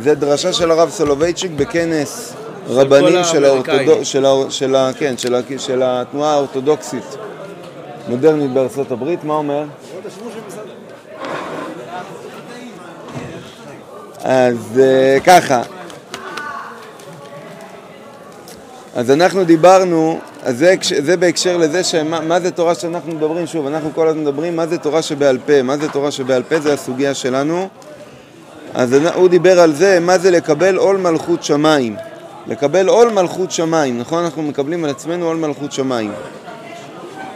זה דרשה של הרב סולובייצ'יק בכנס רבנים של, האורתודוק, של, ה... של, ה... כן, של, ה... של התנועה האורתודוקסית מודרנית בארצות הברית, מה אומר? אז אה, ככה, אז אנחנו דיברנו, אז זה, זה בהקשר לזה שמה מה זה תורה שאנחנו מדברים, שוב, אנחנו כל הזמן מדברים מה זה תורה שבעל פה, מה זה תורה שבעל פה, זה הסוגיה שלנו. אז הוא דיבר על זה, מה זה לקבל עול מלכות שמיים. לקבל עול מלכות שמיים, נכון? אנחנו מקבלים על עצמנו עול מלכות שמיים.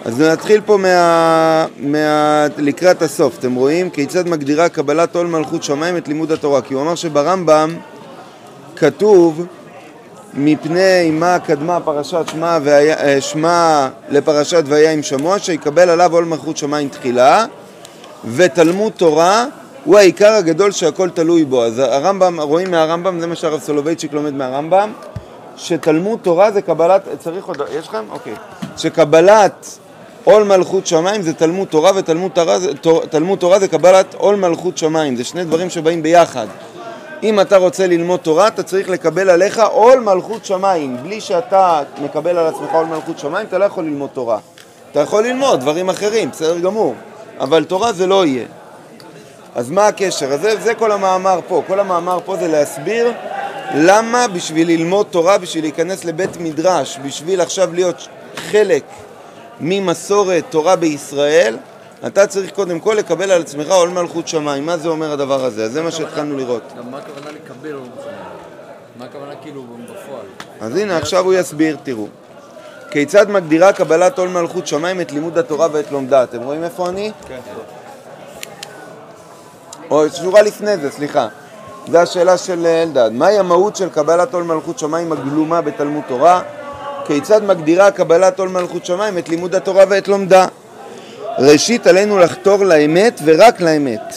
אז נתחיל פה מה, מה, לקראת הסוף, אתם רואים? כיצד מגדירה קבלת עול מלכות שמיים את לימוד התורה? כי הוא אמר שברמב"ם כתוב מפני מה קדמה פרשת שמע, והיה, שמה לפרשת והיה עם שמוע, שיקבל עליו עול מלכות שמיים תחילה, ותלמוד תורה הוא העיקר הגדול שהכל תלוי בו. אז הרמב"ם, רואים מהרמב"ם, זה מה שהרב סולובייצ'יק לומד מהרמב"ם, שתלמוד תורה זה קבלת, צריך עוד, יש לכם? אוקיי. שקבלת עול מלכות שמיים זה תלמוד תורה, ותלמוד תורה, תלמוד תורה זה קבלת עול מלכות שמיים. זה שני דברים שבאים ביחד. אם אתה רוצה ללמוד תורה, אתה צריך לקבל עליך עול מלכות שמיים. בלי שאתה מקבל על עצמך עול מלכות שמיים, אתה לא יכול ללמוד תורה. אתה יכול ללמוד דברים אחרים, בסדר גמור, אבל תורה זה לא יהיה. אז מה הקשר? אז זה, זה כל המאמר פה. כל המאמר פה זה להסביר למה בשביל ללמוד תורה, בשביל להיכנס לבית מדרש, בשביל עכשיו להיות חלק ממסורת תורה בישראל, אתה צריך קודם כל לקבל על עצמך עול מלכות שמיים. מה זה אומר הדבר הזה? זה מה שהתחלנו לראות. גם מה הכוונה לקבל עול מלכות שמיים? מה הכוונה כאילו בפועל? אז הנה, עכשיו הוא יסביר, תראו. כיצד מגדירה קבלת עול מלכות שמיים את לימוד התורה ואת לומדה? אתם רואים איפה אני? כן. או שורה לפני זה, סליחה. זו השאלה של אלדד. מהי המהות של קבלת עול מלכות שמיים הגלומה בתלמוד תורה? כיצד מגדירה קבלת עול מלכות שמיים את לימוד התורה ואת לומדה? ראשית עלינו לחתור לאמת ורק לאמת.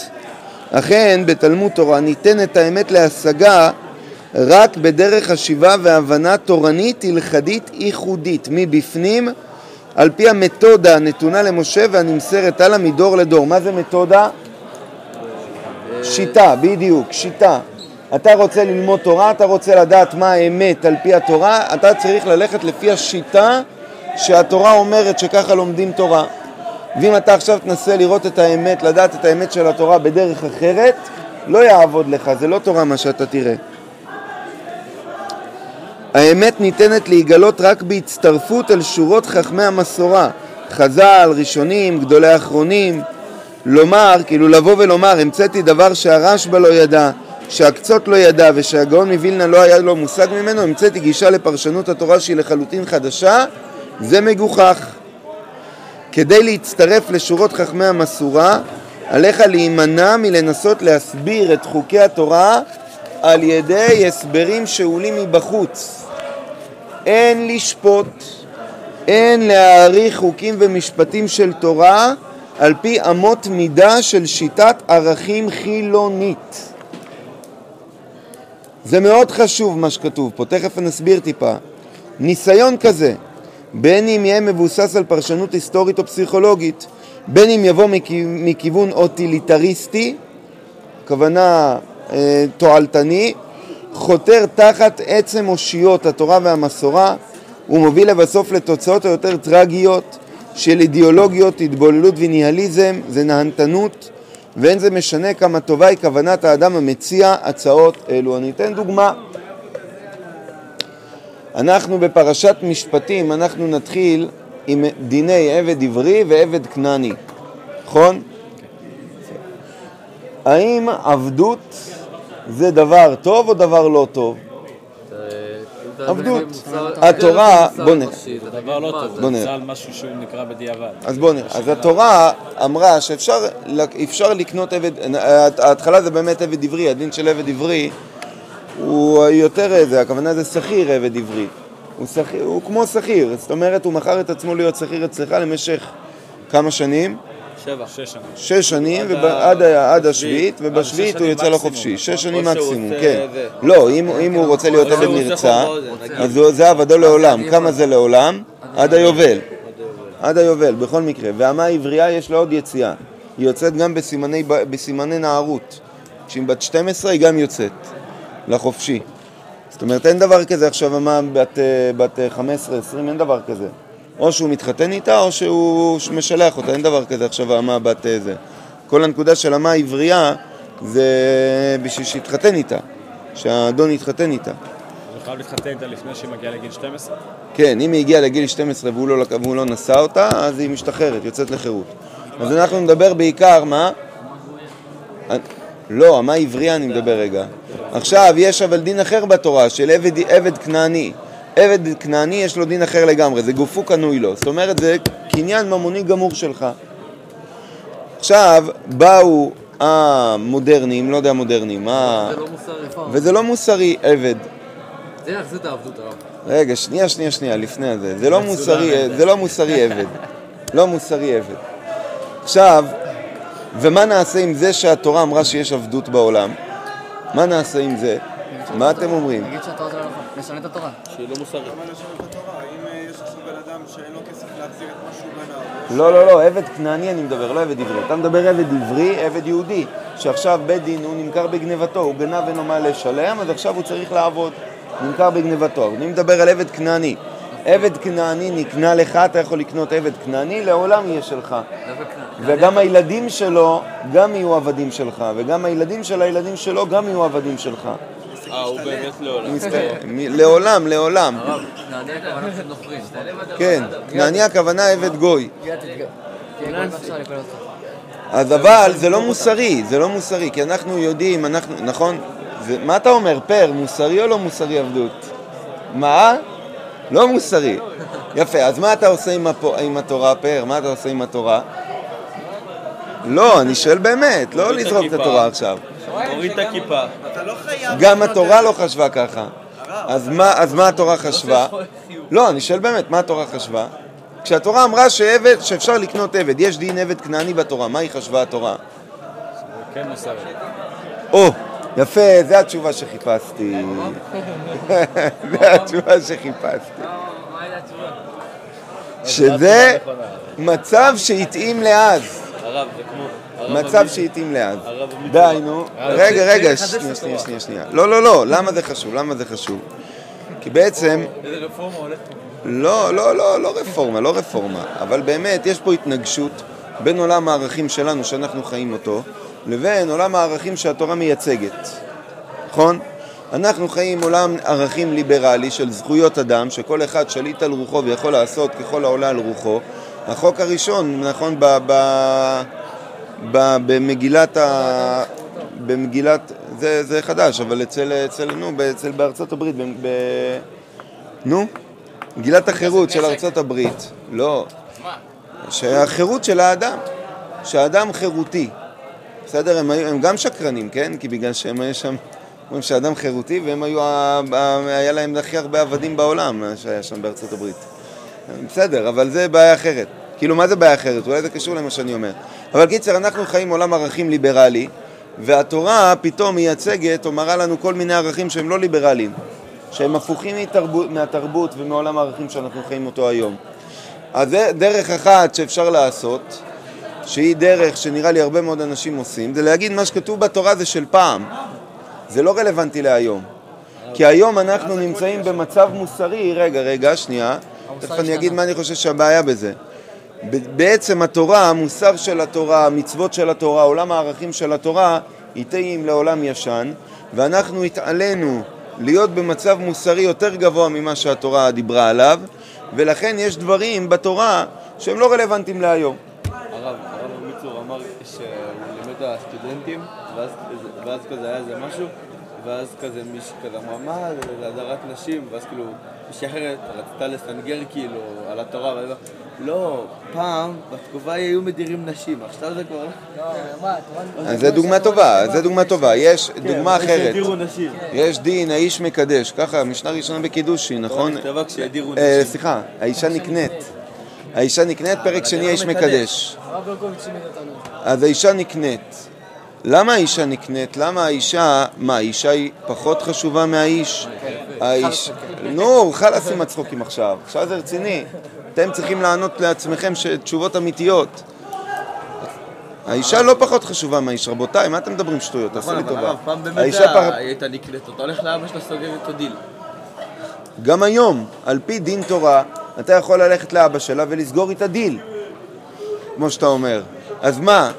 אכן בתלמוד תורה ניתנת האמת להשגה רק בדרך חשיבה והבנה תורנית הלכדית ייחודית מבפנים על פי המתודה הנתונה למשה והנמסרת הלאה מדור לדור. מה זה מתודה? שיטה, בדיוק, שיטה. אתה רוצה ללמוד תורה, אתה רוצה לדעת מה האמת על פי התורה, אתה צריך ללכת לפי השיטה שהתורה אומרת שככה לומדים תורה. ואם אתה עכשיו תנסה לראות את האמת, לדעת את האמת של התורה בדרך אחרת, לא יעבוד לך, זה לא תורה מה שאתה תראה. האמת ניתנת להיגלות רק בהצטרפות אל שורות חכמי המסורה, חז"ל, ראשונים, גדולי אחרונים, לומר, כאילו לבוא ולומר, המצאתי דבר שהרשב"א לא ידע, שהקצות לא ידע ושהגאון מווילנה לא היה לו מושג ממנו, המצאתי גישה לפרשנות התורה שהיא לחלוטין חדשה, זה מגוחך. כדי להצטרף לשורות חכמי המסורה, עליך להימנע מלנסות להסביר את חוקי התורה על ידי הסברים שעולים מבחוץ. אין לשפוט, אין להעריך חוקים ומשפטים של תורה על פי אמות מידה של שיטת ערכים חילונית. זה מאוד חשוב מה שכתוב פה, תכף נסביר טיפה. ניסיון כזה, בין אם יהיה מבוסס על פרשנות היסטורית או פסיכולוגית, בין אם יבוא מכיוון אוטיליטריסטי, כוונה אה, תועלתני, חותר תחת עצם אושיות התורה והמסורה ומוביל לבסוף לתוצאות היותר טרגיות של אידיאולוגיות, התבוללות וניהליזם, זה נהנתנות, ואין זה משנה כמה טובה היא כוונת האדם המציע הצעות אלו. אני אתן דוגמה. אנחנו בפרשת משפטים, אנחנו נתחיל עם דיני עבד עברי ועבד כנעני, נכון? האם עבדות זה דבר טוב או דבר לא טוב? עבדות. התורה, בוא נראה. זה דבר לא טוב, זה על משהו שהוא נקרא בדיעבד. אז בוא נראה. אז התורה אמרה שאפשר לקנות עבד, ההתחלה זה באמת עבד עברי, הדין של עבד עברי הוא יותר, זה, הכוונה זה שכיר עבד עברי. הוא, שכיר, הוא כמו שכיר, זאת אומרת הוא מכר את עצמו להיות שכיר אצלך למשך כמה שנים? שבע. שש שנים. שש שנים, עד השביעית, ובשביעית הוא יוצא לחופשי. שש שנים מקסימום, כן. לא, אם הוא רוצה להיות עבד נרצע, אז זה עבדו לעולם. כמה זה לעולם? עד היובל. עד היובל, בכל מקרה. והמה העברייה יש לה עוד יציאה. היא יוצאת גם בסימני נערות. כשהיא בת 12 היא גם יוצאת. לחופשי. זאת אומרת, אין דבר כזה עכשיו אמה בת, אה, בת 15-20, אין דבר כזה. או שהוא מתחתן איתה או שהוא משלח אותה, אין דבר כזה עכשיו אמה בת זה. כל הנקודה של אמה עברייה זה בשביל שיתחתן איתה, שהאדון יתחתן איתה. הוא חייב להתחתן איתה לפני שהיא מגיעה לגיל 12? כן, אם היא הגיעה לגיל 12 והוא לא, והוא לא נשא אותה, אז היא משתחררת, יוצאת לחירות. אז אנחנו נדבר בעיקר, מה? לא, מה עברייה אני מדבר רגע. עכשיו, יש אבל דין אחר בתורה, של עבד, עבד כנעני. עבד כנעני יש לו דין אחר לגמרי, זה גופו קנוי לו. זאת אומרת, זה קניין ממוני גמור שלך. עכשיו, באו המודרניים, לא יודע מודרניים, זה לא מוסרי וזה לא מוסרי עבד. זה יחזיר את העבדות הרב. רגע, שנייה, שנייה, שנייה, לפני זה. זה לא מוסרי, זה לא מוסרי עבד. לא מוסרי עבד. עכשיו, ומה נעשה עם זה שהתורה אמרה שיש עבדות בעולם? מה נעשה עם זה? מה אתם אומרים? נגיד שהתורה זה לא נכון, נשנה את התורה. שהיא לא מוסרית. למה לשנות את התורה? אם אה, יש עכשיו בן אדם שאין לו כסף להחזיר את מה שהוא בנה, לא, לא, לא, עבד כנעני אני מדבר, לא עבד עברי. אתה מדבר עבד עברי, עבד יהודי, שעכשיו בית דין הוא נמכר בגנבתו, הוא גנב ואין לו מה לשלם, אז עכשיו הוא צריך לעבוד. נמכר בגנבתו. אני מדבר על עבד כנעני. עבד כנעני נקנה לך, אתה יכול לקנות עבד כנעני, לעולם יהיה שלך. וגם הילדים שלו גם יהיו עבדים שלך, וגם הילדים של הילדים שלו גם יהיו עבדים שלך. אה, הוא באמת לעולם. לעולם, לעולם. הרב, נענה הכוונה של נוכרים. כן, כנעני הכוונה עבד גוי. כן. אז אבל זה לא מוסרי, זה לא מוסרי, כי אנחנו יודעים, אנחנו, נכון? מה אתה אומר, פר, מוסרי או לא מוסרי עבדות? מה? לא מוסרי. יפה, אז מה אתה עושה עם התורה, פר? מה אתה עושה עם התורה? לא, אני שואל באמת, לא לזרוק את התורה עכשיו. הוריד את הכיפה. אתה לא חייב... גם התורה לא חשבה ככה. אז מה, אז מה התורה חשבה? לא, אני שואל באמת, מה התורה חשבה? כשהתורה אמרה שעבד, שאפשר לקנות עבד, יש דין עבד כנעני בתורה, מה היא חשבה התורה? כן מוסרי. או, יפה, זו התשובה שחיפשתי. זו התשובה שחיפשתי. שזה מצב שהתאים לאז. הרב, זה כמו... מצב שהתאים לאז. דהיינו, רגע, רגע, שנייה, שנייה. שנייה, שנייה. לא, לא, לא, למה זה חשוב? למה זה חשוב? כי בעצם, איזה רפורמה הולכת פה? לא, לא, לא, לא רפורמה, לא רפורמה, אבל באמת יש פה התנגשות בין עולם הערכים שלנו, שאנחנו חיים אותו, לבין עולם הערכים שהתורה מייצגת, נכון? אנחנו חיים עולם ערכים ליברלי של זכויות אדם, שכל אחד שליט על רוחו ויכול לעשות ככל העולה על רוחו. החוק הראשון, נכון, ב, ב, במגילת ה... במגילת... זה, זה חדש, אבל אצל, אצל, נו, אצל, בארצות הברית, ב, ב, נו, מגילת החירות של ארצות הברית, לא, שהחירות של האדם, שהאדם חירותי, בסדר? הם, הם גם שקרנים, כן? כי בגלל שהם היו שם, אומרים שהאדם חירותי, והם היו, היה להם הכי הרבה עבדים בעולם שהיה שם בארצות הברית. בסדר, אבל זה בעיה אחרת. כאילו, מה זה בעיה אחרת? אולי זה קשור למה שאני אומר. אבל קיצר, אנחנו חיים עולם ערכים ליברלי, והתורה פתאום מייצגת או מראה לנו כל מיני ערכים שהם לא ליברליים, שהם הפוכים מתרבות, מהתרבות ומעולם הערכים שאנחנו חיים אותו היום. אז דרך אחת שאפשר לעשות, שהיא דרך שנראה לי הרבה מאוד אנשים עושים, זה להגיד מה שכתוב בתורה זה של פעם. זה לא רלוונטי להיום. כי היום אנחנו נמצאים במצב מוסרי, רגע, רגע, שנייה, תכף אני אגיד מה אני חושב שהבעיה בזה. בעצם התורה, המוסר של התורה, המצוות של התורה, עולם הערכים של התורה, יתאים לעולם ישן, ואנחנו התעלינו להיות במצב מוסרי יותר גבוה ממה שהתורה דיברה עליו, ולכן יש דברים בתורה שהם לא רלוונטיים להיום. הרב, הרב מיצור אמר שהוא לימד הסטודנטים, ואז, ואז כזה היה איזה משהו, ואז כזה מישהי כזה אמרה, מה, זה הדרת נשים, ואז כאילו מישהי אחרת רצתה לסנגר כאילו על התורה, ואז לא, פעם, בתקופה ההיא היו מדירים נשים, עכשיו זה כבר... אז זו דוגמה טובה, זו דוגמה טובה. יש דוגמה כן, אחרת. כשהדירו נשים. יש דין, האיש מקדש, ככה, משנה ראשונה בקידושי, נכון? אה. סליחה, האישה נקנית. האישה נקנית, פרק שני האיש מקדש. אז האישה נקנית. למה האישה נקנית? למה האישה, מה, האישה היא פחות חשובה מהאיש? האיש... נו, חלאס עם הצחוקים עכשיו, עכשיו זה רציני. אתם צריכים לענות לעצמכם תשובות אמיתיות. האישה לא פחות חשובה מהאיש, רבותיי, מה אתם מדברים שטויות? תעשו נכון, לי אבל טובה. הרב, פעם באמת הייתה נקלטת, אתה הולך לאבא שלה, סוגר איתו דיל. גם היום, על פי דין תורה, אתה יכול ללכת לאבא שלה ולסגור איתו דיל, כמו שאתה אומר. אז מה,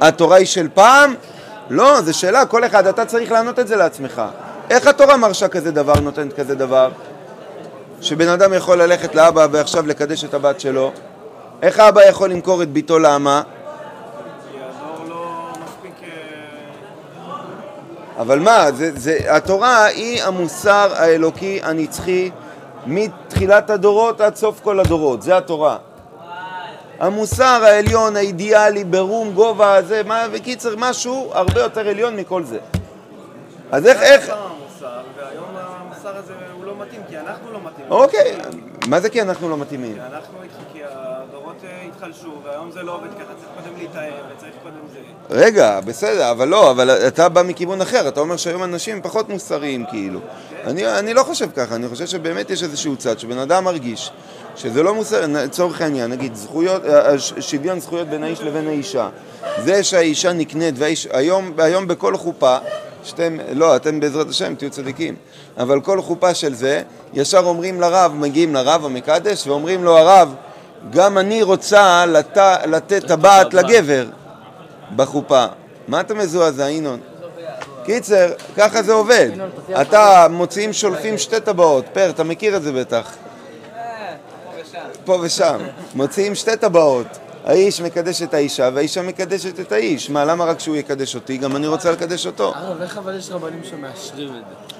התורה היא של פעם? לא, זו שאלה, כל אחד, אתה צריך לענות את זה לעצמך. איך התורה מרשה כזה דבר, נותנת כזה דבר? שבן אדם יכול ללכת לאבא ועכשיו לקדש את הבת שלו? איך האבא יכול למכור את ביתו לאמה? אבל מה, זה, זה, התורה היא המוסר האלוקי הנצחי מתחילת הדורות עד סוף כל הדורות, זה התורה. המוסר העליון, האידיאלי, ברום, גובה, זה, מה, בקיצר, משהו הרבה יותר עליון מכל זה. אז איך, איך, והיום המוסר הזה הוא לא מתאים, כי אנחנו לא מתאימים. אוקיי, מה זה כי אנחנו לא מתאימים? כי אנחנו התח- כי הדורות אה, התחלשו, והיום זה לא עובד ככה, צריך קודם להתאהב, וצריך קודם זה. רגע, בסדר, אבל לא, אבל אתה בא מכיוון אחר, אתה אומר שהיום אנשים פחות מוסריים כאילו. אני, אני לא חושב ככה, אני חושב שבאמת יש איזשהו צד שבן אדם מרגיש שזה לא מוסר, לצורך העניין, נגיד זכויות, אה, ש- שוויון זכויות בין האיש לבין האישה. זה שהאישה נקנית, והאיש, היום, היום בכל חופה, שאתם, לא, אתם בעזרת השם תהיו צדיקים, אבל כל חופה של זה, ישר אומרים לרב, מגיעים לרב המקדש ואומרים לו, הרב, גם אני רוצה לת, לתת טבעת לגבר. בחופה. מה אתה מזועזע, ינון? קיצר, ככה זה עובד. אתה מוציאים, שולפים שתי טבעות, פר, אתה מכיר את זה בטח. פה ושם. מוציאים שתי טבעות. האיש מקדש את האישה והאישה מקדשת את האיש. מה, למה רק שהוא יקדש אותי? גם אני רוצה לקדש אותו. הרב, איך אבל יש רבנים שמאשרים את זה?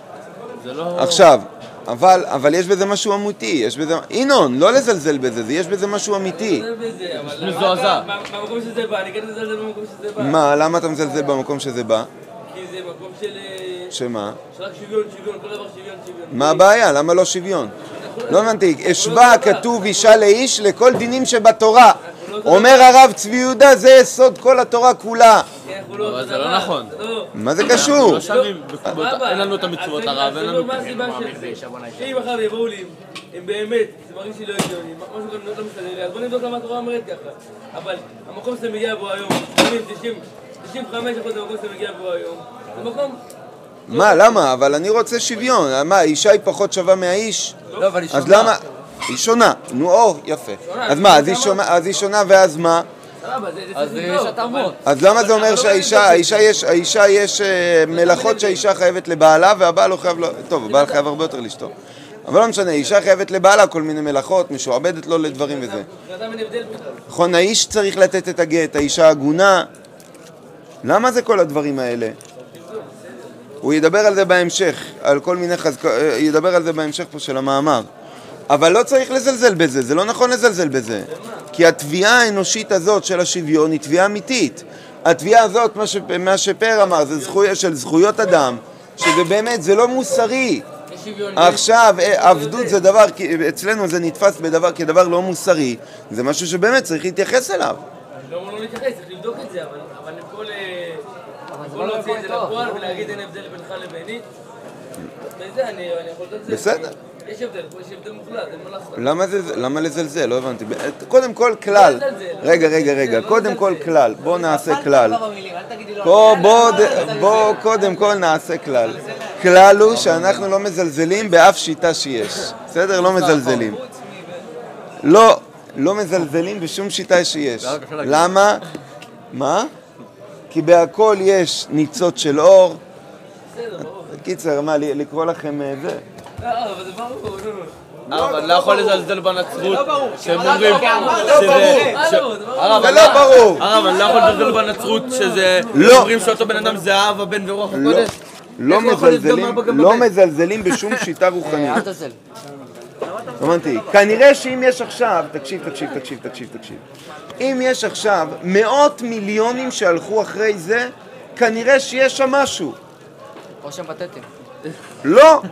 זה לא... עכשיו, אבל, אבל יש בזה משהו אמיתי, יש בזה... ינון, לא לזלזל בזה, זה- יש בזה משהו אמיתי. בזה, אבל מזועזע. מהמקום שזה בא, אני כן מזלזל במקום שזה בא. מה, למה אתה מזלזל במקום שזה בא? כי זה מקום של... אה, שמה? שרק שוויון, שוויון, כל דבר שוויון, שוויון. מה הבעיה? למה לא שוויון? לא הבנתי, השווה כתוב אישה לאיש לכל דינים שבתורה. אומר הרב צבי יהודה, זה יסוד כל התורה כולה. אנחנו לא אבל זה לא. נכון. לא. מה זה קשור? לא. אין לנו את המצוות הרב, אין אז לנו... מה הסיבה של זה? שאם מחר יבואו לי, אם באמת, זה מרגיש לי לא הגיוני, משהו כאן לא מסתדר לי, אז בוא נבדוק למה התורה אומרת ככה. אבל המקום שאתה מגיע בו היום, 80, 90, 95 אחוז מהמקום שאתה מגיע בו היום, זה מקום... מה, למה? אבל אני רוצה שוויון. מה, האישה היא פחות שווה מהאיש? לא, אבל היא אז למה? היא שונה. נו, או, יפה. אז מה, שונה- אז היא שונה ואז מה? אז יש התאמות. אז למה זה אומר שהאישה, האישה יש, האישה יש אה, מלאכות שהאישה חייבת לבעלה והבעל לא חייב, לא, טוב, הבעל חייב הרבה יותר לשתות. אבל לא משנה, אישה חייבת לבעלה כל מיני מלאכות, משועבדת לו לדברים וזה. נכון, האיש צריך לתת את הגט, האישה עגונה. למה זה כל הדברים האלה? הוא ידבר על זה בהמשך, על כל מיני חזקות, ידבר על זה בהמשך פה של המאמר. אבל לא צריך לזלזל בזה, זה לא נכון לזלזל בזה. כי התביעה האנושית הזאת של השוויון היא תביעה אמיתית. התביעה הזאת, מה, ש... מה שפר אמר, זה זכוי... של זכויות אדם, שזה באמת, זה לא מוסרי. עכשיו, אה, עבדות זה דבר, אצלנו זה נתפס בדבר, כדבר לא מוסרי, זה משהו שבאמת צריך להתייחס אליו. לא לא להתייחס, צריך לבדוק את זה, אבל אבל לכל... אה, יכול להוציא את זה לפועל ולהגיד אין הבדל בינך לביני. וזה, אני אני יכול לדעת זה. בסדר. יש הבדל, פה יש הבדל מוחלט, אין מה לעשות. למה, זה, למה לזלזל? לא הבנתי. קודם כל כלל, לא רגע, לא רגע, לזלזל, רגע, לא קודם כל. כלל, בוא נעשה כלל. במילים, אל תגידי לו... בוא, בוא, ד- בוא, קודם כל נעשה כלל. כלל הוא שאנחנו לא מזלזלים באף שיטה שיש. בסדר? לא מזלזלים. לא, לא מזלזלים בשום שיטה שיש. למה? מה? כי בהכל יש ניצוץ של אור. קיצר, מה, לקרוא לכם אה, זה? לא, אבל זה ברור, נו. הרב, אני לא יכול לזלזל בנצרות, שהם אומרים שזה... לא. הרב, זה לא ברור. הרב, אני לא יכול לזלזל בנצרות שזה... לא. אומרים שאותו בן אדם זה האב, הבן ורוח הקודש. לא מזלזלים, לא? מזלזלים בשום שיטה רוחנית. אל תזל. הבנתי. כנראה שאם יש עכשיו, תקשיב, תקשיב, תקשיב, תקשיב, תקשיב. אם יש עכשיו מאות מיליונים שהלכו אחרי זה, כנראה שיש שם משהו. או שהם פתטים. לא,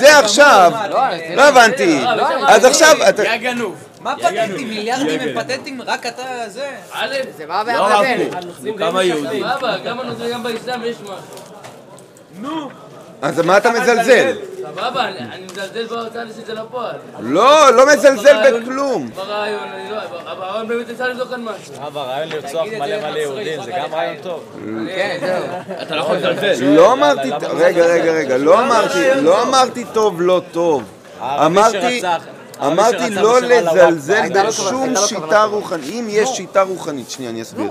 זה עכשיו. לא, לא הבנתי. אז עכשיו, אתה- יא גנוב. מה פטנטים? מיליארדים הם פטנטים? רק אתה זה? א', זה בא לא הנוצרים כמה יהודים. גם באסלאם יש משהו. אז מה אתה מזלזל? סבבה, אני אני מזלזל בהוצאה של זה לפועל. לא, לא מזלזל ברעיון- בכלום. ברעיון, אני לא... ברעיון באמת אפשר לבדוק כאן משהו. אבא, רעיון לרצוח מלא מלא יהודים, זה גם רעיון טוב. כן, זהו. אתה לא יכול לזלזל. לא אמרתי, רגע, רגע, רגע, לא אמרתי, לא אמרתי טוב, לא טוב. הערבי אמרתי, אמרתי לא לזלזל בשום שיטה רוחנית. אם יש שיטה רוחנית, שנייה, אני אסביר.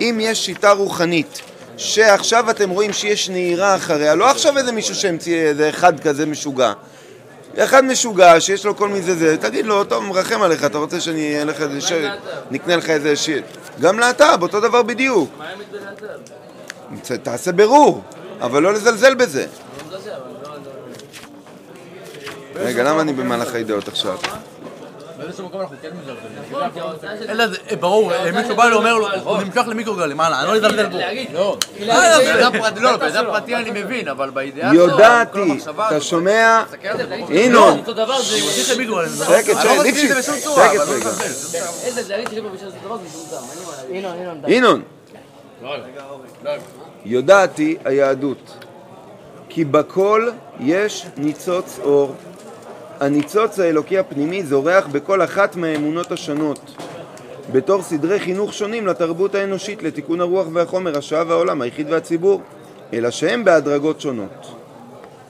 אם יש שיטה רוחנית, שעכשיו אתם רואים שיש נהירה אחריה, לא עכשיו איזה מישהו שהמציא איזה אחד כזה משוגע. אחד משוגע שיש לו כל מיני זה, זה, תגיד לו, טוב, מרחם עליך, אתה רוצה שאני אהיה לך איזה ש... נקנה לך איזה שיט. גם להט"ב, אותו דבר בדיוק. מה האמת בלהט"ב? ת- תעשה ברור, אבל לא לזלזל בזה. לא לא... לא- רגע, למה אני במהלך הידיעות עכשיו? באיזשהו מקום אנחנו כן מזלזלים. נכון. אלא זה, אה, ברור, אה, מישהו בא ואומר לו, הוא נמשך למיקרוגלים, מה, אני לא אזלזל בו. לא. לא, בזה הפרטי אני מבין, אבל בידיעה כל יודעתי, אתה שומע? ינון. שקט, שקט, לא ליפשיץ, שקט לא רגע. ינון, יודעתי היהדות, כי בכל יש ניצוץ אור. הניצוץ האלוקי הפנימי זורח בכל אחת מהאמונות השונות, בתור סדרי חינוך שונים לתרבות האנושית, לתיקון הרוח והחומר, השעה והעולם, היחיד והציבור, אלא שהם בהדרגות שונות.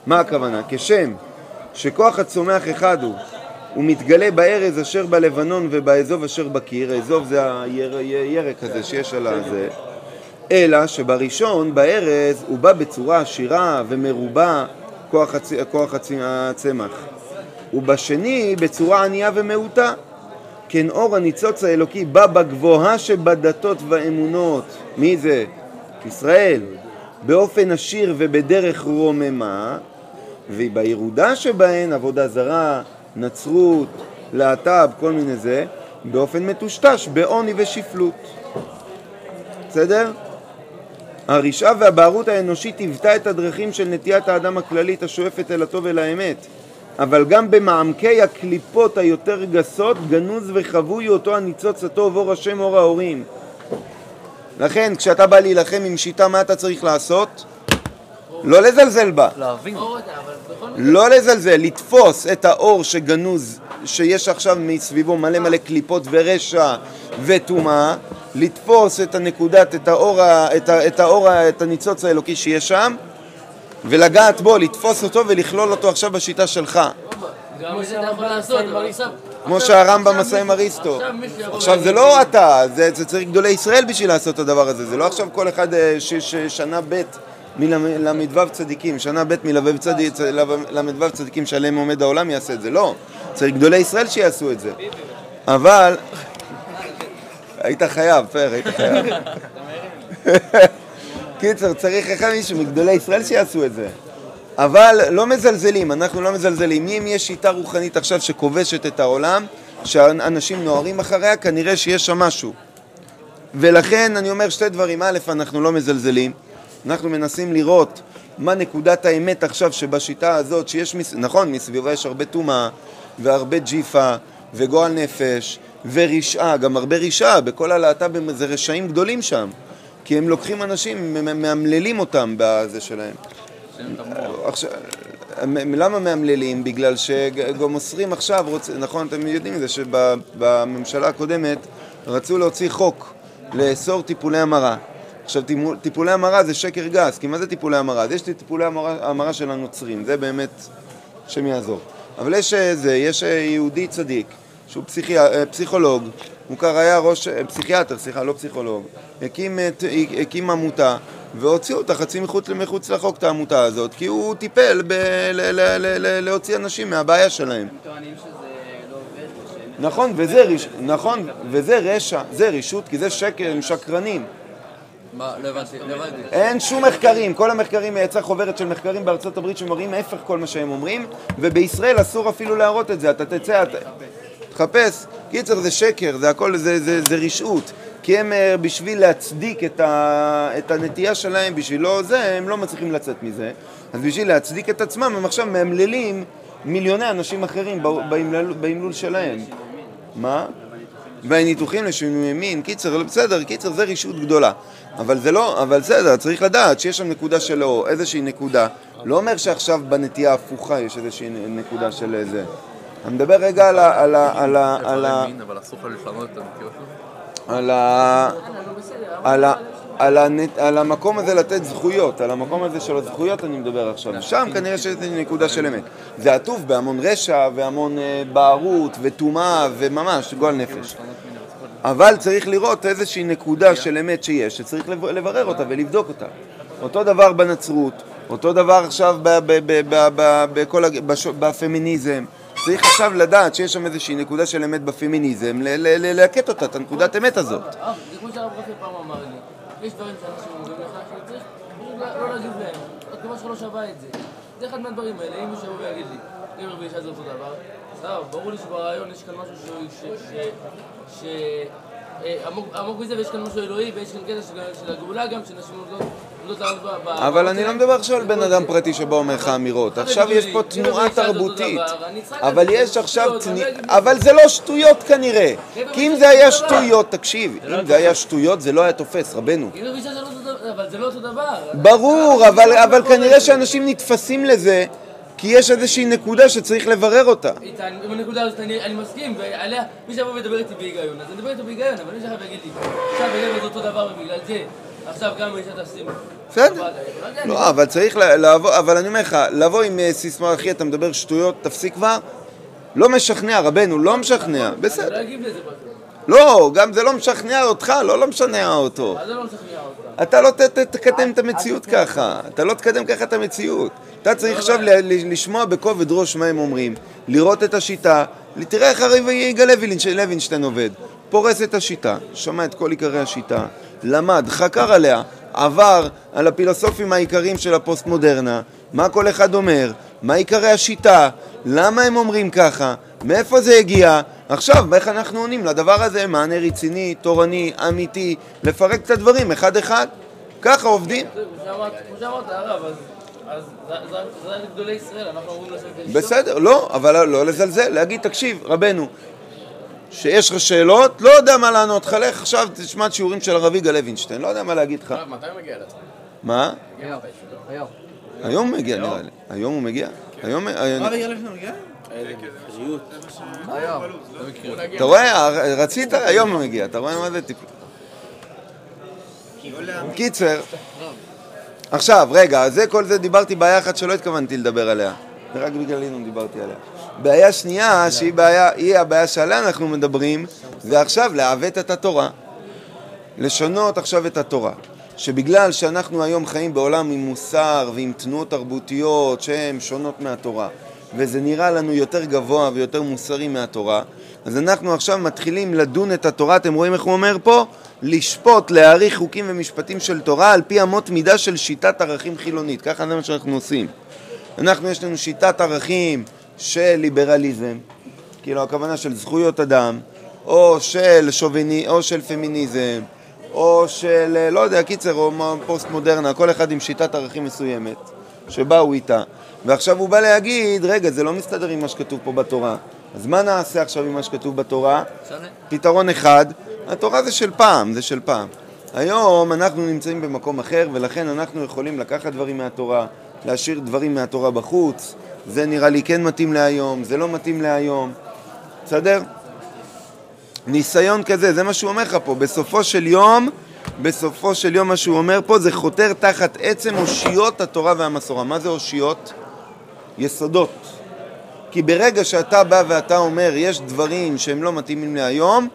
מה הכוונה? כשם שכוח הצומח אחד הוא, הוא מתגלה בארז אשר בלבנון ובאזוב אשר בקיר, האזוב זה הירק הזה שיש על הזה, אלא שבראשון, בארז, הוא בא בצורה עשירה ומרובה, כוח, הצ... כוח הצ... הצמח. ובשני, בצורה ענייה ומעוטה. כן אור הניצוץ האלוקי בא בגבוהה שבדתות והאמונות. מי זה? ישראל. באופן עשיר ובדרך רוממה, ובירודה שבהן עבודה זרה, נצרות, להט"ב, כל מיני זה, באופן מטושטש, בעוני ושפלות. בסדר? הרשעה והבערות האנושית היוותה את הדרכים של נטיית האדם הכללית השואפת אל הטוב ולאמת, אבל גם במעמקי הקליפות היותר גסות גנוז וחבוי אותו הניצוץ הטוב אור השם אור ההורים. לכן כשאתה בא להילחם עם שיטה מה אתה צריך לעשות? לא לזלזל בה, להבין. לא. לא לזלזל, לתפוס את האור שגנוז, שיש עכשיו מסביבו מלא מלא קליפות ורשע וטומאה, לתפוס את הנקודת, את האור, את, האור, את הניצוץ האלוקי שיש שם, ולגעת בו, לתפוס אותו ולכלול אותו עכשיו בשיטה שלך. כמו שהרמב"ם עשה עם אריסטו. עכשיו זה לא אתה, זה, זה צריך גדולי ישראל בשביל לעשות את הדבר הזה, זה לא עכשיו כל אחד אה, ש- ש- שנה ב' מל"ו צדיקים, שנה ב' מל"ו צדיק- ל"ו צדיקים שעליהם עומד העולם יעשה את זה, לא, צריך גדולי ישראל שיעשו את זה, אבל... היית חייב, פר, היית חייב. קיצר, צריך אחד מישהו מגדולי ישראל שיעשו את זה. אבל לא מזלזלים, אנחנו לא מזלזלים. אם יש שיטה רוחנית עכשיו שכובשת את העולם, שאנשים נוהרים אחריה, כנראה שיש שם משהו. ולכן אני אומר שתי דברים. א', אנחנו לא מזלזלים. אנחנו מנסים לראות מה נקודת האמת עכשיו שבשיטה הזאת, שיש, מס... נכון, מסביבה יש הרבה טומאה והרבה ג'יפה וגועל נפש ורשעה, גם הרבה רשעה, בכל הלהט"בים זה רשעים גדולים שם. כי הם לוקחים אנשים, מאמללים אותם בזה שלהם. עכשיו, למה מאמללים? בגלל שגם מוסרים עכשיו, רוצ... נכון, אתם יודעים את זה, שבממשלה הקודמת רצו להוציא חוק לאסור טיפולי המרה. עכשיו, טיפולי המרה זה שקר גס, כי מה זה טיפולי המרה? אז יש לי טיפולי המרה, המרה של הנוצרים, זה באמת, השם יעזור. אבל יש אה, זה, יש אה, יהודי צדיק, שהוא פסיכי... אה, פסיכולוג, מוכר היה ראש, אה, פסיכיאטר, סליחה, לא פסיכולוג, הקים, את- הקים עמותה והוציאו אותה חצי מחוץ, מחוץ לחוק, את העמותה הזאת, כי הוא טיפל ב- ל- ל- ל- ל- להוציא אנשים מהבעיה שלהם. טוענים שזה לא עובד. נכון, וזה, רש... נכון, וזה רשע, זה רישות, כי זה שקר, הם שקרנים. מה, לא הבנתי, לא הבנתי. אין שום מחקרים, כל המחקרים, יצאה חוברת של מחקרים בארצות הברית שמראים ההפך כל מה שהם אומרים, ובישראל אסור אפילו להראות את זה, אתה תצא, אתה... תחפש. קיצר, זה שקר, זה הכל, זה, זה, זה רשעות. כי הם אה, בשביל להצדיק את, ה, את הנטייה שלהם, בשבילו זה, הם לא מצליחים לצאת מזה. אז בשביל להצדיק את עצמם, הם עכשיו מאמללים מיליוני אנשים אחרים ב- באמלל- באמלול שלהם. מה? והניתוחים לשינוי מין, קיצר, בסדר, קיצר, זה רשעות גדולה. אבל זה לא, אבל בסדר, צריך לדעת שיש שם נקודה של אור, איזושהי נקודה לא אומר שעכשיו בנטייה ההפוכה יש איזושהי נקודה של זה. אני מדבר רגע על ה... על ה... על ה... על ה... על ה... על ה... על, הנט... על המקום הזה לתת זכויות, על המקום הזה של הזכויות אני מדבר עכשיו. שם כנראה שיש נקודה של אמת. זה עטוף בהמון רשע והמון אה, בערות וטומאה וממש גועל נפש. אבל צריך לראות איזושהי נקודה של אמת שיש, שצריך לב- לברר אותה ולבדוק אותה. אותו דבר בנצרות, אותו דבר עכשיו ב- ב- ב- ב- ב- בכל הג- בש- בפמיניזם. צריך עכשיו לדעת שיש שם איזושהי נקודה של אמת בפמיניזם, ללקט אותה, את הנקודת אמת הזאת. לא לא לא ברור לי שברעיון יש כאן משהו שהוא. אה, עמוק- מזה ויש כאן משהו אלוהי ויש כאן קטע של- הגאולה גם, שנשים עומדות ב... ב- אבל אני לא שלהם. מדבר עכשיו על בן אדם פרטי שבא אומר לך אמירות. עכשיו יש פה תנועה תרבותית. אבל יש עכשיו תנועה... אבל זה לא שטויות כנראה. כי אם זה היה שטויות, תקשיב, אם זה היה שטויות זה לא היה תופס, רבנו. לא אבל זה לא אותו דבר. ברור, אבל, אבל כנראה שאנשים נתפסים לזה כי יש איזושהי נקודה שצריך לברר אותה. איתן, עם הנקודה הזאת אני, אני מסכים, ועליה, מי שיבוא וידבר איתי בהיגיון, אז אני אדבר איתו בהיגיון, אבל מי שיבוא ויגיד לי, עכשיו וגבר זה אותו דבר ובגלל זה, עכשיו גם אישה תשים. בסדר. לא, אבל צריך לבוא, אבל אני אומר לך, לבוא עם אה, סיסמה, אחי, אתה מדבר שטויות, תפסיק כבר. לא משכנע, רבנו, לא משכנע, בסדר. לא. לא, גם זה לא משכנע אותך, לא לא משכנע אותו. אז זה לא משכנע אותך. אתה לא תקדם את המציאות ככה, אתה לא תקדם ככה את המציאות. אתה צריך עכשיו לשמוע בכובד ראש מה הם אומרים, לראות את השיטה, תראה איך הרי יגאל לוינש- לוינשטיין עובד. פורס את השיטה, שמע את כל עיקרי השיטה, למד, חקר עליה, עבר על הפילוסופים העיקריים של הפוסט-מודרנה, מה כל אחד אומר, מה עיקרי השיטה, למה הם אומרים ככה, מאיפה זה הגיע, עכשיו, איך אנחנו עונים לדבר הזה, מענה רציני, תורני, אמיתי, לפרק את הדברים אחד-אחד. ככה עובדים. כמו שאמרת- הרב, אז... אז זה- גדולי ישראל, אנחנו אמורים ולשתוק. בסדר, לא, אבל לא לזלזל, להגיד, תקשיב, רבנו, שיש לך שאלות, לא יודע מה לענות לך, לך עכשיו תשמע את שיעורים של הרב יגאל לוינשטיין, לא יודע מה להגיד לך. הרב, מתי הוא מגיע לזה? מה? היום. הוא מגיע נראה לי. היום הוא מגיע? היום... היום- היום. אתה רואה, רצית, היום הוא מגיע, אתה רואה מה זה טיפ... קיצר, עכשיו, רגע, זה כל זה דיברתי בעיה אחת שלא התכוונתי לדבר עליה. רק בגלל אינון דיברתי עליה. בעיה שנייה, שהיא בעיה, היא הבעיה שעליה אנחנו מדברים, זה עכשיו לעוות את התורה. לשנות עכשיו את התורה. שבגלל שאנחנו היום חיים בעולם עם מוסר ועם תנועות תרבותיות שהן שונות מהתורה, וזה נראה לנו יותר גבוה ויותר מוסרי מהתורה, אז אנחנו עכשיו מתחילים לדון את התורה, אתם רואים איך הוא אומר פה? לשפוט, להעריך חוקים ומשפטים של תורה על פי אמות מידה של שיטת ערכים חילונית, ככה זה מה שאנחנו עושים. אנחנו, יש לנו שיטת ערכים של ליברליזם, כאילו הכוונה של זכויות אדם, או של שוביני, או של פמיניזם, או של, אה, לא יודע, קיצר, או פוסט מודרנה, כל אחד עם שיטת ערכים מסוימת, שבאו איתה. ועכשיו הוא בא להגיד, רגע, זה לא מסתדר עם מה שכתוב פה בתורה. אז מה נעשה עכשיו עם מה שכתוב בתורה? פתרון אחד, התורה זה של פעם, זה של פעם. היום אנחנו נמצאים במקום אחר, ולכן אנחנו יכולים לקחת דברים מהתורה, להשאיר דברים מהתורה בחוץ. זה נראה לי כן מתאים להיום, זה לא מתאים להיום. בסדר? ניסיון כזה, זה מה שהוא אומר לך פה. בסופו של יום, בסופו של יום מה שהוא אומר פה זה חותר תחת עצם אושיות התורה והמסורה. מה זה אושיות? יסודות. כי ברגע שאתה בא ואתה אומר יש דברים שהם לא מתאימים להיום,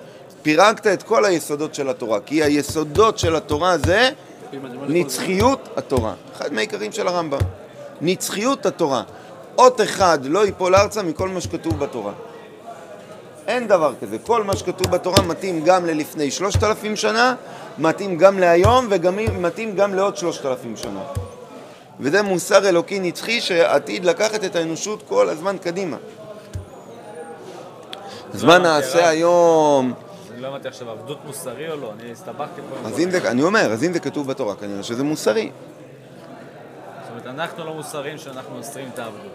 פירקת את כל היסודות של התורה. כי היסודות של התורה זה נצחיות התורה. אחד מהעיקרים של הרמב"ם. נצחיות התורה. אות אחד לא ייפול ארצה מכל מה שכתוב בתורה. אין דבר כזה. כל מה שכתוב בתורה מתאים גם ללפני שלושת אלפים שנה, מתאים גם להיום וגם מתאים גם לעוד שלושת אלפים שנה. וזה מוסר אלוקי נצחי שעתיד לקחת את האנושות כל הזמן קדימה. אז מה נעשה היום? אני לא הבנתי עכשיו, עבדות מוסרי או לא? אני הסתבכתי פה. אז אם זה, אני אומר, אז אם זה כתוב בתורה, כנראה שזה מוסרי. זאת אומרת, אנחנו לא מוסריים שאנחנו אוסרים את העבדות.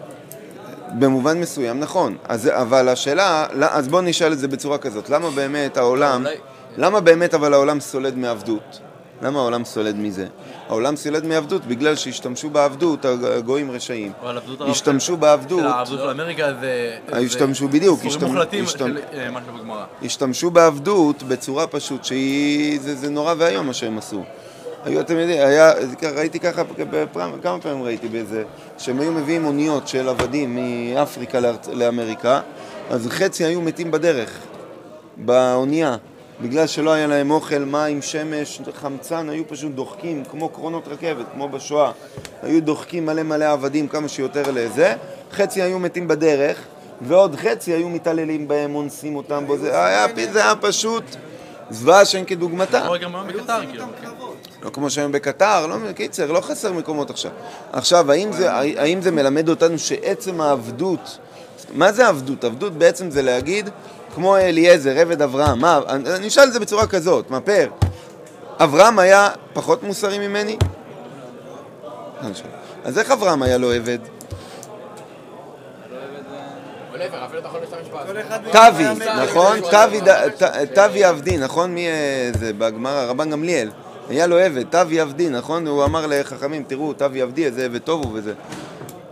במובן מסוים נכון, אז, אבל השאלה, לא- אז בואו נשאל את זה בצורה כזאת, למה באמת העולם, למה באמת אבל העולם סולד מעבדות? למה העולם סולד מזה? העולם סולד מעבדות בגלל שהשתמשו בעבדות הגויים רשעים. אבל עבדות הרב השתמשו בעבדות, העבדות של אמריקה זה... השתמשו בדיוק, איסורים השתמ- מוחלטים של אה, מה שכתוב בגמרא. השתמשו בעבדות בצורה פשוט שהיא, זה, נורא ואיום מה שהם עשו. היו, אתם יודעים, היה, ראיתי ככה, בפעם, כמה פעמים ראיתי באיזה, שהם היו מביאים אוניות של עבדים מאפריקה לאמריקה, אז חצי היו מתים בדרך, באונייה, בגלל שלא היה להם אוכל, מים, שמש, חמצן, היו פשוט דוחקים, כמו קרונות רכבת, כמו בשואה. היו דוחקים מלא מלא עבדים כמה שיותר לזה, חצי היו מתים בדרך, ועוד חצי היו מתעללים בהם, אונסים אותם, בו, זה היה, זה היה פשוט זוועה שאין כדוגמתה. או גם היום בקטר, כאילו. לא כמו שהיום בקטר, לא, קיצר, לא חסר מקומות עכשיו. עכשיו, האם זה, האם זה מלמד אותנו שעצם העבדות, מה זה עבדות? עבדות בעצם זה להגיד, כמו אליעזר, עבד אברהם, מה, אני אשאל את זה בצורה כזאת, מה פר? אברהם היה פחות מוסרי ממני? שואל. אז איך אברהם היה לו עבד? כל אחד תבי, נכון? תבי עבדי, נכון? מי אה, זה בגמרא? רבן גמליאל. היה לו עבד, תבי עבדי, נכון? הוא אמר לחכמים, תראו, תבי עבדי, איזה עבד טוב הוא וזה.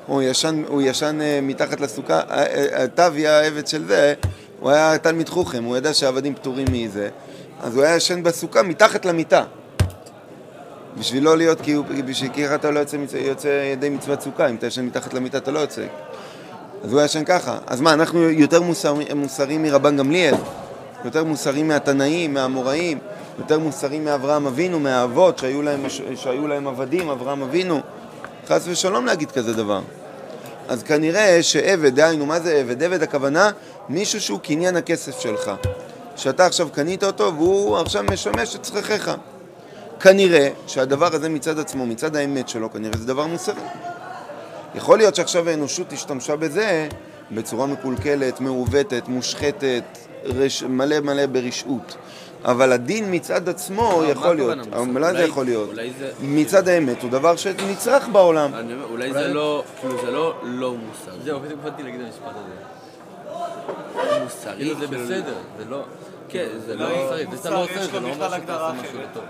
הוא ישן, הוא ישן אה, מתחת לסוכה, אה, תבי העבד של זה, הוא היה תלמיד חוכם, הוא ידע שהעבדים פטורים מזה, אז הוא היה ישן בסוכה מתחת למיטה. בשביל לא להיות, בשביל כי ככה אתה לא יוצא, יוצא ידי מצוות סוכה, אם אתה ישן מתחת למיטה אתה לא יוצא. אז הוא ישן ככה. אז מה, אנחנו יותר מוסר, מוסריים מרבן גמליאל? יותר מוסריים מהתנאים, מהאמוראים? יותר מוסריים מאברהם אבינו, מהאבות שהיו להם, שהיו להם עבדים, אברהם אבינו? חס ושלום להגיד כזה דבר. אז כנראה שעבד, דהיינו, מה זה עבד? עבד הכוונה מישהו שהוא קניין הכסף שלך. שאתה עכשיו קנית אותו והוא עכשיו משמש את צרכיך. כנראה שהדבר הזה מצד עצמו, מצד האמת שלו, כנראה זה דבר מוסרי. יכול להיות שעכשיו האנושות השתמשה בזה בצורה מקולקלת, מעוותת, מושחתת, רש... מלא מלא ברשעות. אבל הדין מצד עצמו מה יכול להיות? אולי זה יכול להיות. מצד האמת הוא דבר שנצרך בעולם. אני אומר, אולי זה לא, כאילו זה לא לא מוסר. זהו, בדיוק באתי להגיד את המשפט הזה. מוסרי, כאילו זה בסדר, זה לא... כן, זה לא לא... מוסרי, זה לא מוסר, עושה יש את זה, לא אומר שאתה עושה משהו. לא טוב.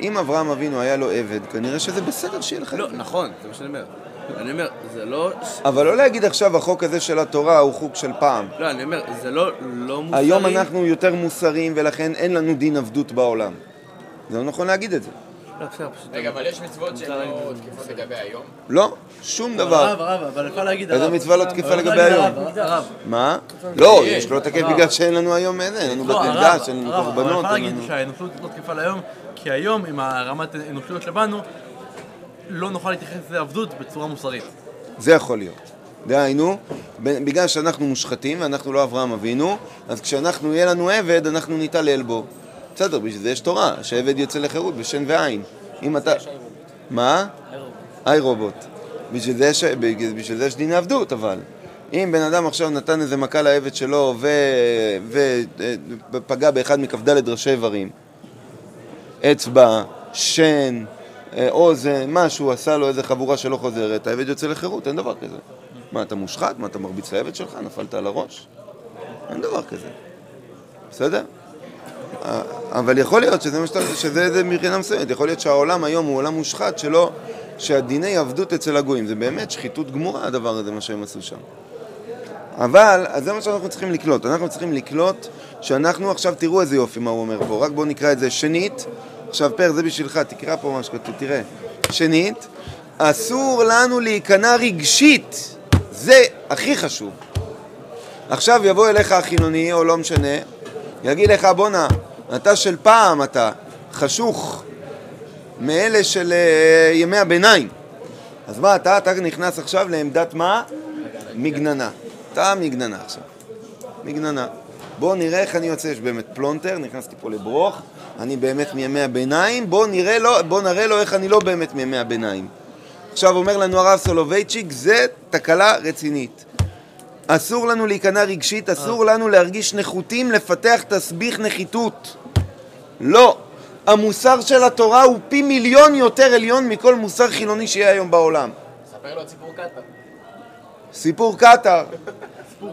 אם אברהם אבינו היה לו עבד, כנראה שזה בסדר שיהיה לך לא. נכון, זה מה שאני אומר. אני אומר, זה לא... אבל לא להגיד עכשיו החוק הזה של התורה הוא חוק של פעם. לא, אני אומר, זה לא לא מוסרי. היום אנחנו יותר מוסריים ולכן אין לנו דין עבדות בעולם. זה לא נכון להגיד את זה. לא. רגע, אבל יש מצוות שהן לא תקפות לגבי היום? לא, שום הרב, דבר. הרב, אבל אפשר להגיד איזה הרב. מצווה לא תקפה לגבי היום? מה? לא, יש. לו תקף. בגלל שאין לנו היום איזה, אין לנו לא, בית הרב, מקדש, אין לנו הרב, אבל קורבנות, אפשר להגיד. שהאנושות לא תקפה להיום, כי היום, עם הרמת האנושיות שבנו, לא נוכל להתייחס לעבדות בצורה מוסרית. זה יכול להיות. דהיינו, בגלל שאנחנו מושחתים ואנחנו לא אברהם אבינו, אז כשאנחנו, יהיה לנו עבד, אנחנו נתעלל בו. בסדר, בשביל זה יש תורה, שעבד יוצא לחירות בשן ועין. אם אתה... מה? איי רובוט. בשביל זה יש, בשביל זה יש דיני עבדות, אבל. אם בן אדם עכשיו נתן איזה מכה לעבד שלו ופגע באחד מכ"ד ראשי איברים, אצבע, שן, אה, אוזן, משהו, עשה לו איזה חבורה שלא חוזרת, העבד יוצא לחירות, אין דבר כזה. מה, אתה מושחת? מה, אתה מרביץ לעבד שלך? נפלת על הראש? אין דבר כזה. בסדר? אבל יכול להיות שזה מה שאתה, שזה איזה מבחינה מסוימת, יכול להיות שהעולם היום הוא עולם מושחת שלא, שהדיני עבדות אצל הגויים, זה באמת שחיתות גמורה הדבר הזה, מה שהם עשו שם. אבל, אז זה מה שאנחנו צריכים לקלוט, אנחנו צריכים לקלוט שאנחנו עכשיו, תראו איזה יופי מה הוא אומר פה, רק בואו נקרא את זה שנית, עכשיו פר, זה בשבילך, תקרא פה מה שכתוב, תראה. שנית, אסור לנו להיכנע רגשית, זה הכי חשוב. עכשיו יבוא אליך החילוני, או לא משנה, יגיד לך, בואנה, אתה של פעם, אתה חשוך מאלה של אה, ימי הביניים. אז מה, אתה, אתה נכנס עכשיו לעמדת מה? מגננה. אתה מגננה עכשיו. מגננה. בואו נראה איך אני יוצא, יש באמת פלונטר, נכנסתי פה לברוך, אני באמת מימי הביניים, בואו נראה לו, בואו נראה לו איך אני לא באמת מימי הביניים. עכשיו אומר לנו הרב סולובייצ'יק, זה תקלה רצינית. אסור לנו להיכנע רגשית, אסור לנו להרגיש נחותים, לפתח תסביך נחיתות. לא. המוסר של התורה הוא פי מיליון יותר עליון מכל מוסר חילוני שיהיה היום בעולם. ספר לו את סיפור קטאר. סיפור קטאר.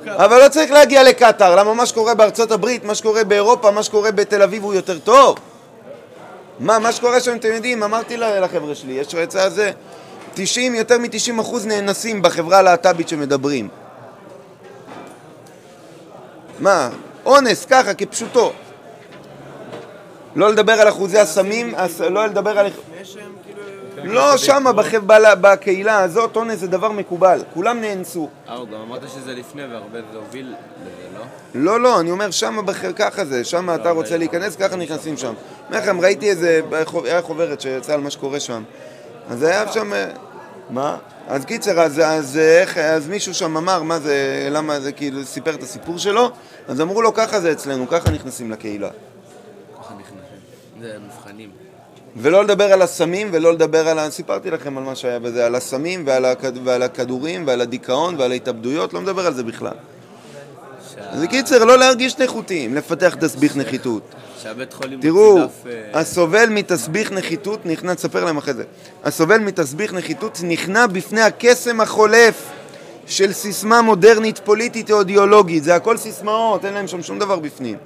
אבל לא צריך להגיע לקטאר, למה מה שקורה בארצות הברית, מה שקורה באירופה, מה שקורה בתל אביב הוא יותר טוב. מה, מה שקורה שם, אתם יודעים, אמרתי לחבר'ה שלי, יש רצה הזה, 90, יותר מ-90 אחוז נאנסים בחברה הלהט"בית שמדברים. מה, אונס, ככה, כפשוטו. לא לדבר על אחוזי הסמים, הס- לא לדבר על... לא, שמה, בח- בל- בקהילה הזאת, אונס זה דבר מקובל. כולם נאנסו. אה, הוא גם אמרת שזה לפני והרבה זה הוביל לזה, לא? לא, לא, אני אומר שמה, ככה זה, שמה אתה רוצה להיכנס, ככה נכנסים שם. אומר לכם, ראיתי איזה, היה חוברת שיצאה על מה שקורה שם. אז היה שם, אה, מה? אז קיצר, אז, אז, איך, אז מישהו שם אמר, מה זה, למה זה, כאילו, סיפר את הסיפור שלו, אז אמרו לו, ככה זה אצלנו, ככה נכנסים לקהילה. ככה נכנסים. זה מבחנים. ולא לדבר על הסמים, ולא לדבר על ה... סיפרתי לכם על מה שהיה בזה, על הסמים ועל, הכד... ועל הכדורים ועל הדיכאון ועל ההתאבדויות, לא מדבר על זה בכלל. אז בקיצר, לא להרגיש נחותים, לפתח תסביך נחיתות. שהבית חולים תראו, מוציא דף, אה, הסובל מתסביך נחיתות נכנע, תספר להם אחרי זה, הסובל מתסביך נחיתות נכנע בפני הקסם החולף של סיסמה מודרנית פוליטית או אידיאולוגית, זה הכל סיסמאות, אין להם שם שום דבר בפנים.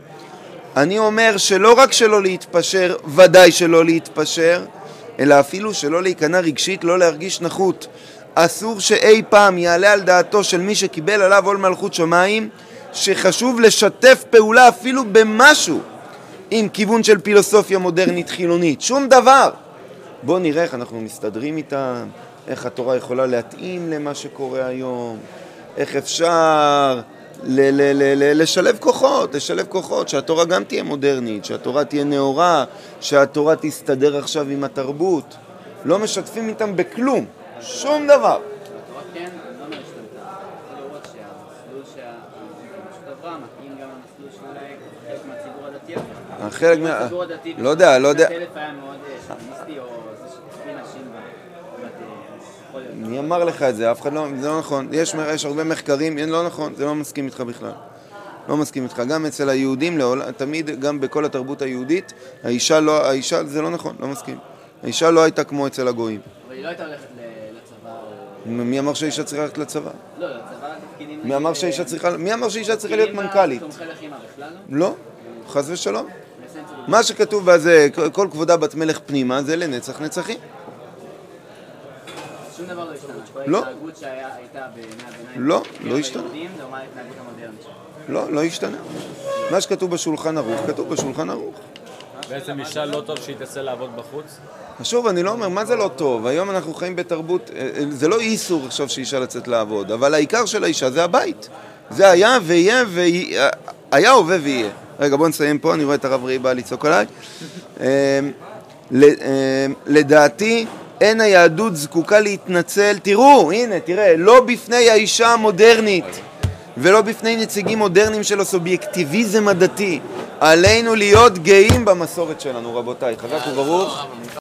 אני אומר שלא רק שלא להתפשר, ודאי שלא להתפשר, אלא אפילו שלא להיכנע רגשית, לא להרגיש נחות. אסור שאי פעם יעלה על דעתו של מי שקיבל עליו עול מלכות שמיים, שחשוב לשתף פעולה אפילו במשהו עם כיוון של פילוסופיה מודרנית חילונית. שום דבר. בואו נראה איך אנחנו מסתדרים איתם, איך התורה יכולה להתאים למה שקורה היום, איך אפשר ל- ל- ל- ל- לשלב כוחות, לשלב כוחות, שהתורה גם תהיה מודרנית, שהתורה תהיה נאורה, שהתורה תסתדר עכשיו עם התרבות. לא משתפים איתם בכלום, שום דבר. התורה כן, לא אומר השתנתה. יכול לראות שהמסלול שהרשות עברה מתאים גם למסלול שאולי חלק מהציבור הדתי עבר. חלק מה... הציבור הדתי לא יודע, לא יודע. אה. מי אמר לך את זה? אף אחד לא... זה לא נכון. יש, יש הרבה מחקרים, לא נכון, זה לא מסכים איתך בכלל. לא מסכים איתך. גם אצל היהודים, לעול, תמיד, גם בכל התרבות היהודית, האישה לא... האישה, זה לא נכון, לא מסכים. האישה לא הייתה כמו אצל הגויים. אבל היא לא הייתה הולכת לצבא, או... מי אמר שהאישה צריכה ללכת לצבא? לא, לצבא לתפקידים... מי אמר שהאישה צריכה... מי אמר שהאישה צריכה להיות מנכ"לית? תומכי לחימה בכלל לא? לא, חס ושלום. מה שכתוב בזה, כל כבודה בת מלך פנימה, זה לנצח נצחים. שום דבר לא השתנה. לא. ההתנהגות שהייתה בימי הביניים... לא, לא השתנה. לא, לא השתנה. מה שכתוב בשולחן ערוך, כתוב בשולחן ערוך. בעצם אישה לא טוב שהיא תצא לעבוד בחוץ? שוב, אני לא אומר, מה זה לא טוב? היום אנחנו חיים בתרבות, אה, אה, זה לא איסור עכשיו שאישה לצאת לעבוד, אבל העיקר של האישה זה הבית. זה היה ויהיה, והיה, היה, הווה ויהיה. רגע, בואו נסיים פה, אני רואה את הרב ראי בא לצעוק עליי. ל- אה, לדעתי, אין היהדות זקוקה להתנצל. תראו, הנה, תראה, לא בפני האישה המודרנית. ולא בפני נציגים מודרניים של הסובייקטיביזם הדתי. עלינו להיות גאים במסורת שלנו, רבותיי. חזק וברוך.